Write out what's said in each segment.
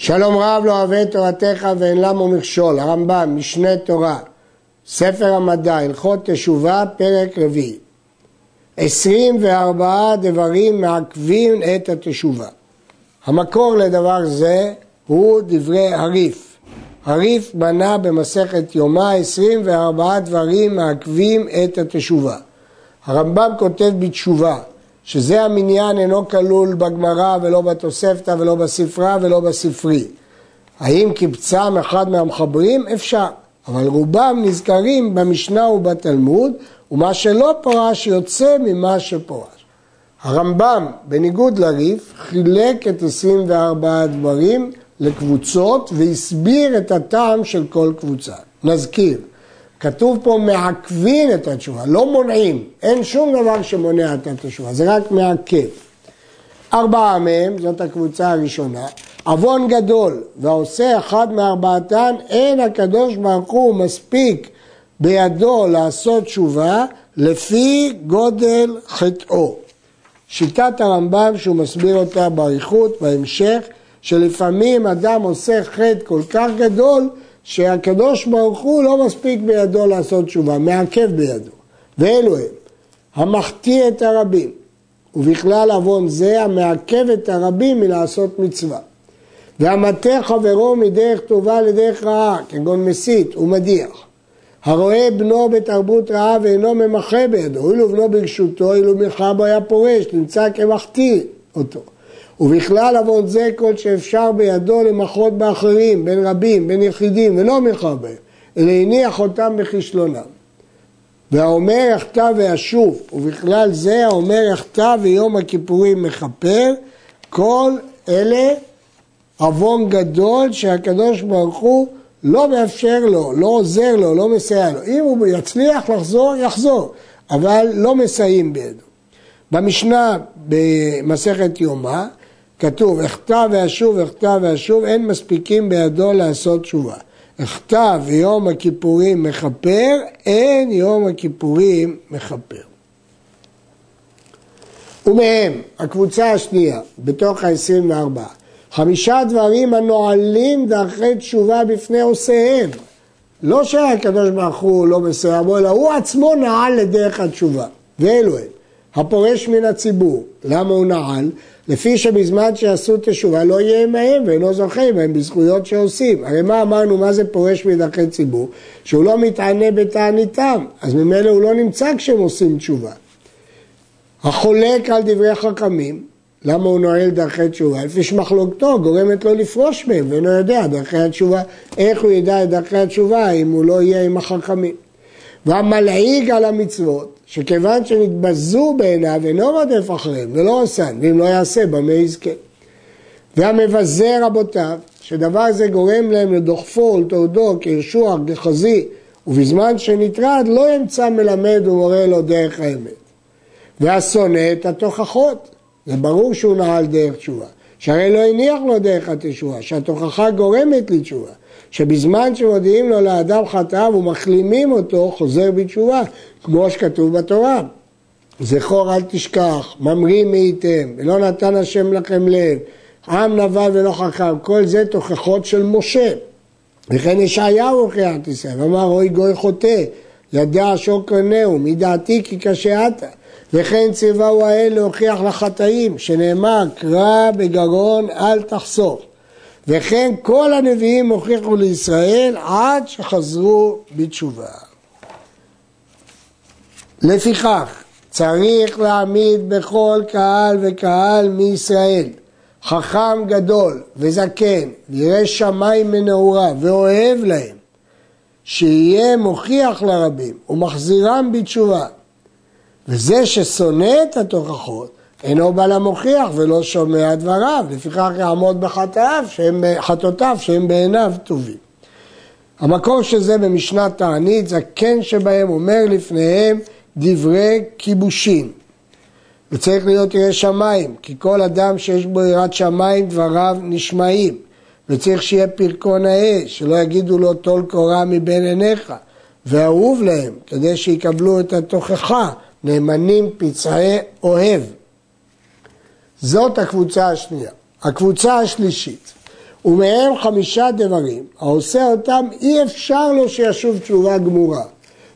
שלום רב לא אוהב את תורתך ואין למו מכשול, הרמב"ם, משנה תורה, ספר המדע, הלכות תשובה, פרק רביעי. עשרים וארבעה דברים מעכבים את התשובה. המקור לדבר זה הוא דברי הריף. הריף בנה במסכת יומא עשרים וארבעה דברים מעכבים את התשובה. הרמב"ם כותב בתשובה שזה המניין אינו כלול בגמרא ולא בתוספתא ולא בספרה ולא בספרי. האם קיבצם אחד מהמחברים? אפשר, אבל רובם נזכרים במשנה ובתלמוד, ומה שלא פרש יוצא ממה שפרש. הרמב"ם, בניגוד לריף, חילק את 24 הדברים לקבוצות והסביר את הטעם של כל קבוצה. נזכיר, כתוב פה מעכבים את התשובה, לא מונעים, אין שום דבר שמונע את התשובה, זה רק מעכב. ארבעה מהם, זאת הקבוצה הראשונה, עוון גדול והעושה אחד מארבעתן, אין הקדוש ברוך הוא מספיק בידו לעשות תשובה לפי גודל חטאו. שיטת הרמב"ם שהוא מסביר אותה באריכות, בהמשך, שלפעמים אדם עושה חטא כל כך גדול שהקדוש ברוך הוא לא מספיק בידו לעשות תשובה, מעכב בידו. ואלו הם, המחטיא את הרבים, ובכלל עוון זה המעכב את הרבים מלעשות מצווה. והמטה חברו מדרך טובה לדרך רעה, כגון מסית ומדיח. הרואה בנו בתרבות רעה ואינו ממחה בידו, אילו בנו ברשותו, אילו מלחמה בו היה פורש, נמצא כמחטיא אותו. ובכלל עוון זה כל שאפשר בידו למחות באחרים, בין רבים, בין יחידים, ולא מלחמה בהם, אלא הניח אותם בכישלונם. והאומר יחטא וישוב, ובכלל זה האומר יחטא ויום הכיפורים מכפר, כל אלה עוון גדול שהקדוש ברוך הוא לא מאפשר לו, לא עוזר לו, לא מסייע לו. אם הוא יצליח לחזור, יחזור, אבל לא מסייעים בידו. במשנה במסכת יומא כתוב, אחטא ואשוב, אחטא ואשוב, אין מספיקים בידו לעשות תשובה. אחטא ויום הכיפורים מכפר, אין יום הכיפורים מכפר. ומהם, הקבוצה השנייה, בתוך ה-24, חמישה דברים הנועלים דרכי תשובה בפני עושיהם. לא שהקדוש ברוך הוא לא מסייע בו, אלא הוא עצמו נעל לדרך התשובה. ואלו הם, הפורש מן הציבור. למה הוא נעל? לפי שבזמן שעשו תשובה לא יהיה עמהם ואינו זוכה עמהם בזכויות שעושים. הרי מה אמרנו, מה זה פורש מדרכי ציבור? שהוא לא מתענה בתעניתם, אז ממילא הוא לא נמצא כשהם עושים תשובה. החולק על דברי חכמים, למה הוא נועל דרכי תשובה? לפי שמחלוקתו גורמת לו לפרוש מהם ואינו יודע דרכי התשובה. איך הוא ידע את דרכי התשובה אם הוא לא יהיה עם החכמים? והמלעיג על המצוות שכיוון שנתבזו בעיניו אינו רודף אחריהם ולא עושן, ואם לא יעשה במה יזכה. והמבזה רבותיו, שדבר זה גורם להם לדוחפו ולתעודו כירשוח, גחזי, ובזמן שנטרד לא ימצא מלמד ומורה לו דרך האמת. והשונא את התוכחות, זה ברור שהוא נעל דרך תשובה, שהרי לא הניח לו דרך התשובה, שהתוכחה גורמת לתשובה. שבזמן שמודיעים לו לאדם חטאיו ומחלימים אותו, חוזר בתשובה, כמו שכתוב בתורה. זכור אל תשכח, ממריא מאיתם, ולא נתן השם לכם לב, עם נבל ולא חכם, כל זה תוכחות של משה. וכן ישעיהו הוכיח את ישראל, אמר אוי גוי חוטא, ידע שור קרנהו, מדעתי כי קשה אתה. וכן ציווהו האל להוכיח לחטאים, שנאמר קרא בגרון אל תחסוך. וכן כל הנביאים הוכיחו לישראל עד שחזרו בתשובה. לפיכך צריך להעמיד בכל קהל וקהל מישראל חכם גדול וזקן, ירא שמיים מנעוריו ואוהב להם, שיהיה מוכיח לרבים ומחזירם בתשובה. וזה ששונא את התוכחות אינו בא למוכיח ולא שומע דבריו, לפיכך יעמוד בחטאיו, שהם, חטאותיו שהם בעיניו טובים. המקור של זה במשנת תענית, זקן שבהם אומר לפניהם דברי כיבושין. וצריך להיות ירא שמיים, כי כל אדם שיש בו יראת שמיים דבריו נשמעים. וצריך שיהיה פרקו נאה, שלא יגידו לו טול קורה מבין עיניך, ואהוב להם, כדי שיקבלו את התוכחה, נאמנים פצעי אוהב. זאת הקבוצה השנייה. הקבוצה השלישית, ומהם חמישה דברים, העושה אותם אי אפשר לו שישוב תשובה גמורה,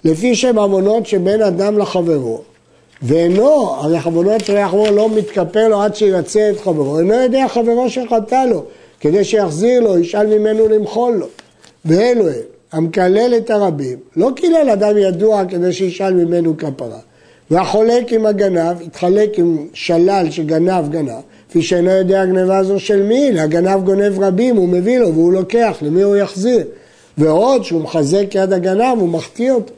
לפי שהם עוונות שבין אדם לחברו, ואינו, הרי חבונות של חברו לא מתכפר לו עד שירצה את חברו, אינו יודע חברו שחטא לו, כדי שיחזיר לו, ישאל ממנו למחול לו. ואלו הם, המקלל את הרבים, לא קילל אדם ידוע כדי שישאל ממנו כפרה. והחולק עם הגנב, התחלק עם שלל שגנב גנב, כפי שאינו יודע גנבה זו של מי, הגנב גונב רבים, הוא מביא לו והוא לוקח, למי הוא יחזיר? ועוד שהוא מחזק יד הגנב, הוא מחטיא אותו.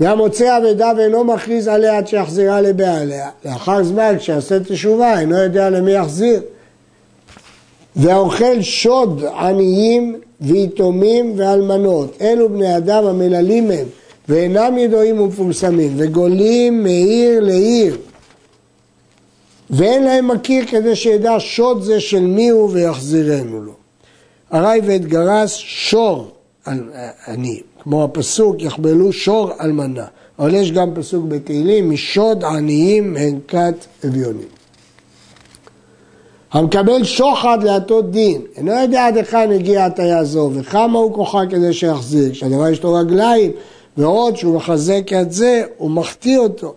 והמוצא אבדה ואינו מכריז עליה עד שיחזירה לבעליה. לאחר זמן, כשיעשה תשובה, אינו יודע למי יחזיר. והאוכל שוד עניים ויתומים ואלמנות, אלו בני אדם המללים הם, ואינם ידועים ומפורסמים, וגולים מעיר לעיר, ואין להם מכיר כדי שידע שוד זה של מי הוא ויחזירנו לו. ארעי ואת גרס שור עני, כמו הפסוק יחבלו שור אלמנה, אבל יש גם פסוק בתהילים, משוד עניים הן כת אביונים. המקבל שוחד להטות דין, אינו יודע עד היכן הגיע הטיה זו וכמה הוא כוחה כדי שיחזיר, כשהדבר יש לו רגליים ועוד שהוא מחזק את זה, הוא מחטיא אותו.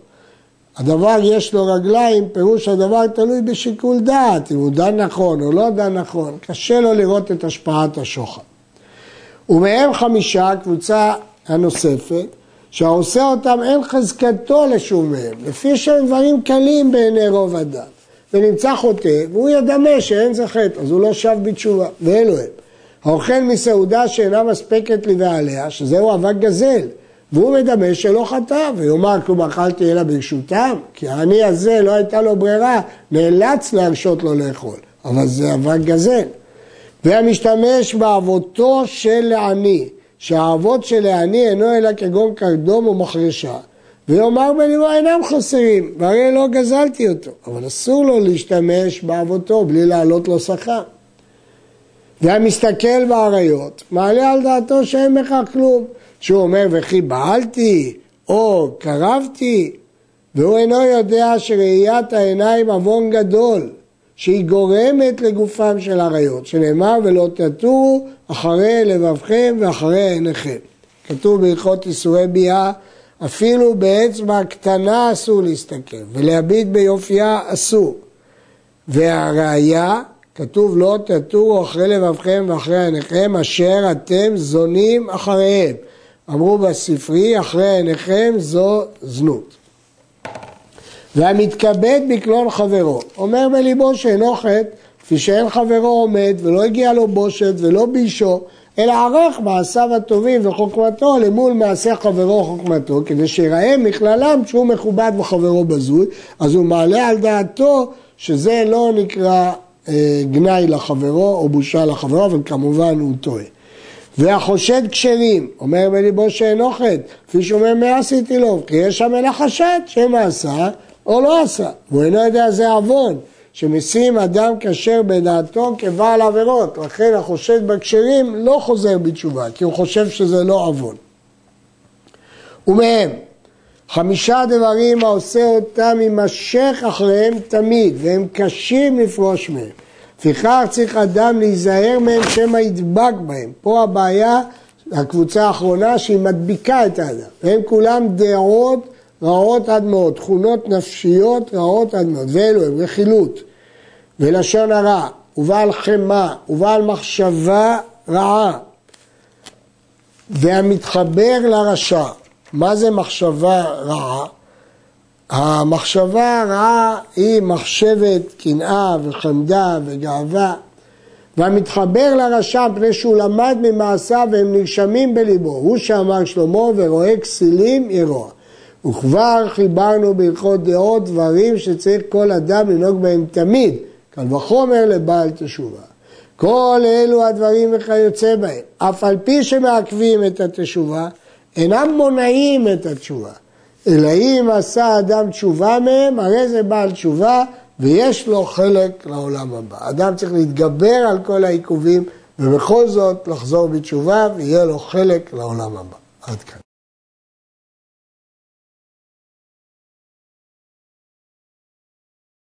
הדבר יש לו רגליים, פירוש הדבר תלוי בשיקול דעת, אם הוא דן נכון או לא דן נכון, קשה לו לראות את השפעת השוחד. ומהם חמישה, קבוצה הנוספת, שהעושה אותם אין חזקתו לשום מהם, לפי שהם דברים קלים בעיני רוב אדם. ונמצא חוטא, והוא ידמה שאין זה חטא, אז הוא לא שב בתשובה, ואלו הם. האוכל מסעודה שאינה מספקת לבעליה, שזהו אבק גזל, והוא מדמה שלא חטא, ויאמר כלום אכלתי אלא ברשותם, כי העני הזה לא הייתה לו ברירה, נאלץ להרשות לו לאכול, אבל זה אבק גזל. והמשתמש באבותו של לעני, שהאבות של לעני אינו אלא כגון קרדום ומחרשה. ויאמר בליבו אינם חסרים, והרי לא גזלתי אותו, אבל אסור לו להשתמש באבותו בלי להעלות לו שכר. והמסתכל באריות, מעלה על דעתו שאין בכך כלום, שהוא אומר וכי בעלתי, או קרבתי, והוא אינו יודע שראיית העיניים עוון גדול, שהיא גורמת לגופם של אריות, שנאמר ולא תטורו אחרי לבבכם ואחרי עיניכם. כתוב בהלכות איסורי ביאה, אפילו באצבע קטנה אסור להסתכל, ולהביט ביופייה אסור. והראיה, כתוב לא תטורו אחרי לבבכם ואחרי עיניכם, אשר אתם זונים אחריהם. אמרו בספרי, אחרי עיניכם זו זנות. והמתכבד בקלון חברו, אומר בליבו שאינו חטא, כפי שאין חברו עומד ולא הגיע לו בושת ולא בישו, אלא ערך מעשיו הטובים וחוכמתו למול מעשה חברו וחוכמתו, כדי שיראה מכללם שהוא מכובד וחברו בזוי, אז הוא מעלה על דעתו שזה לא נקרא אה, גנאי לחברו או בושה לחברו, אבל כמובן הוא טועה. והחושד כשרים, אומר בליבו שאינו חטא, כפי שאומר מה עשיתי לו, כי יש שם אלא חשד שמה עשה או לא עשה, והוא אינו יודע זה עוון, שמשים אדם כשר בדעתו כבעל עבירות, לכן החושד בכשרים לא חוזר בתשובה, כי הוא חושב שזה לא עוון. ומהם, חמישה דברים העושה אותם יימשך אחריהם תמיד, והם קשים לפרוש מהם. לפיכך צריך אדם להיזהר מהם שמא ידבק בהם. פה הבעיה, הקבוצה האחרונה, שהיא מדביקה את האדם. והם כולם דעות רעות עד מאוד, תכונות נפשיות רעות עד מאוד. ואלו הם רכילות ולשון הרע, ובעל חמא, ובעל מחשבה רעה. והמתחבר לרשע. מה זה מחשבה רעה? המחשבה הרעה היא מחשבת קנאה וחמדה וגאווה. והמתחבר לרשע מפני שהוא למד ממעשיו והם נרשמים בליבו. הוא שאמר שלמה ורואה כסילים ירוע. וכבר חיברנו בהלכות דעות דברים שצריך כל אדם לנהוג בהם תמיד קל וחומר לבעל תשובה. כל אלו הדברים וכיוצא בהם. אף על פי שמעכבים את התשובה אינם מונעים את התשובה אלא אם עשה אדם תשובה מהם, הרי זה בעל תשובה ויש לו חלק לעולם הבא. אדם צריך להתגבר על כל העיכובים ובכל זאת לחזור בתשובה ויהיה לו חלק לעולם הבא. עד כאן.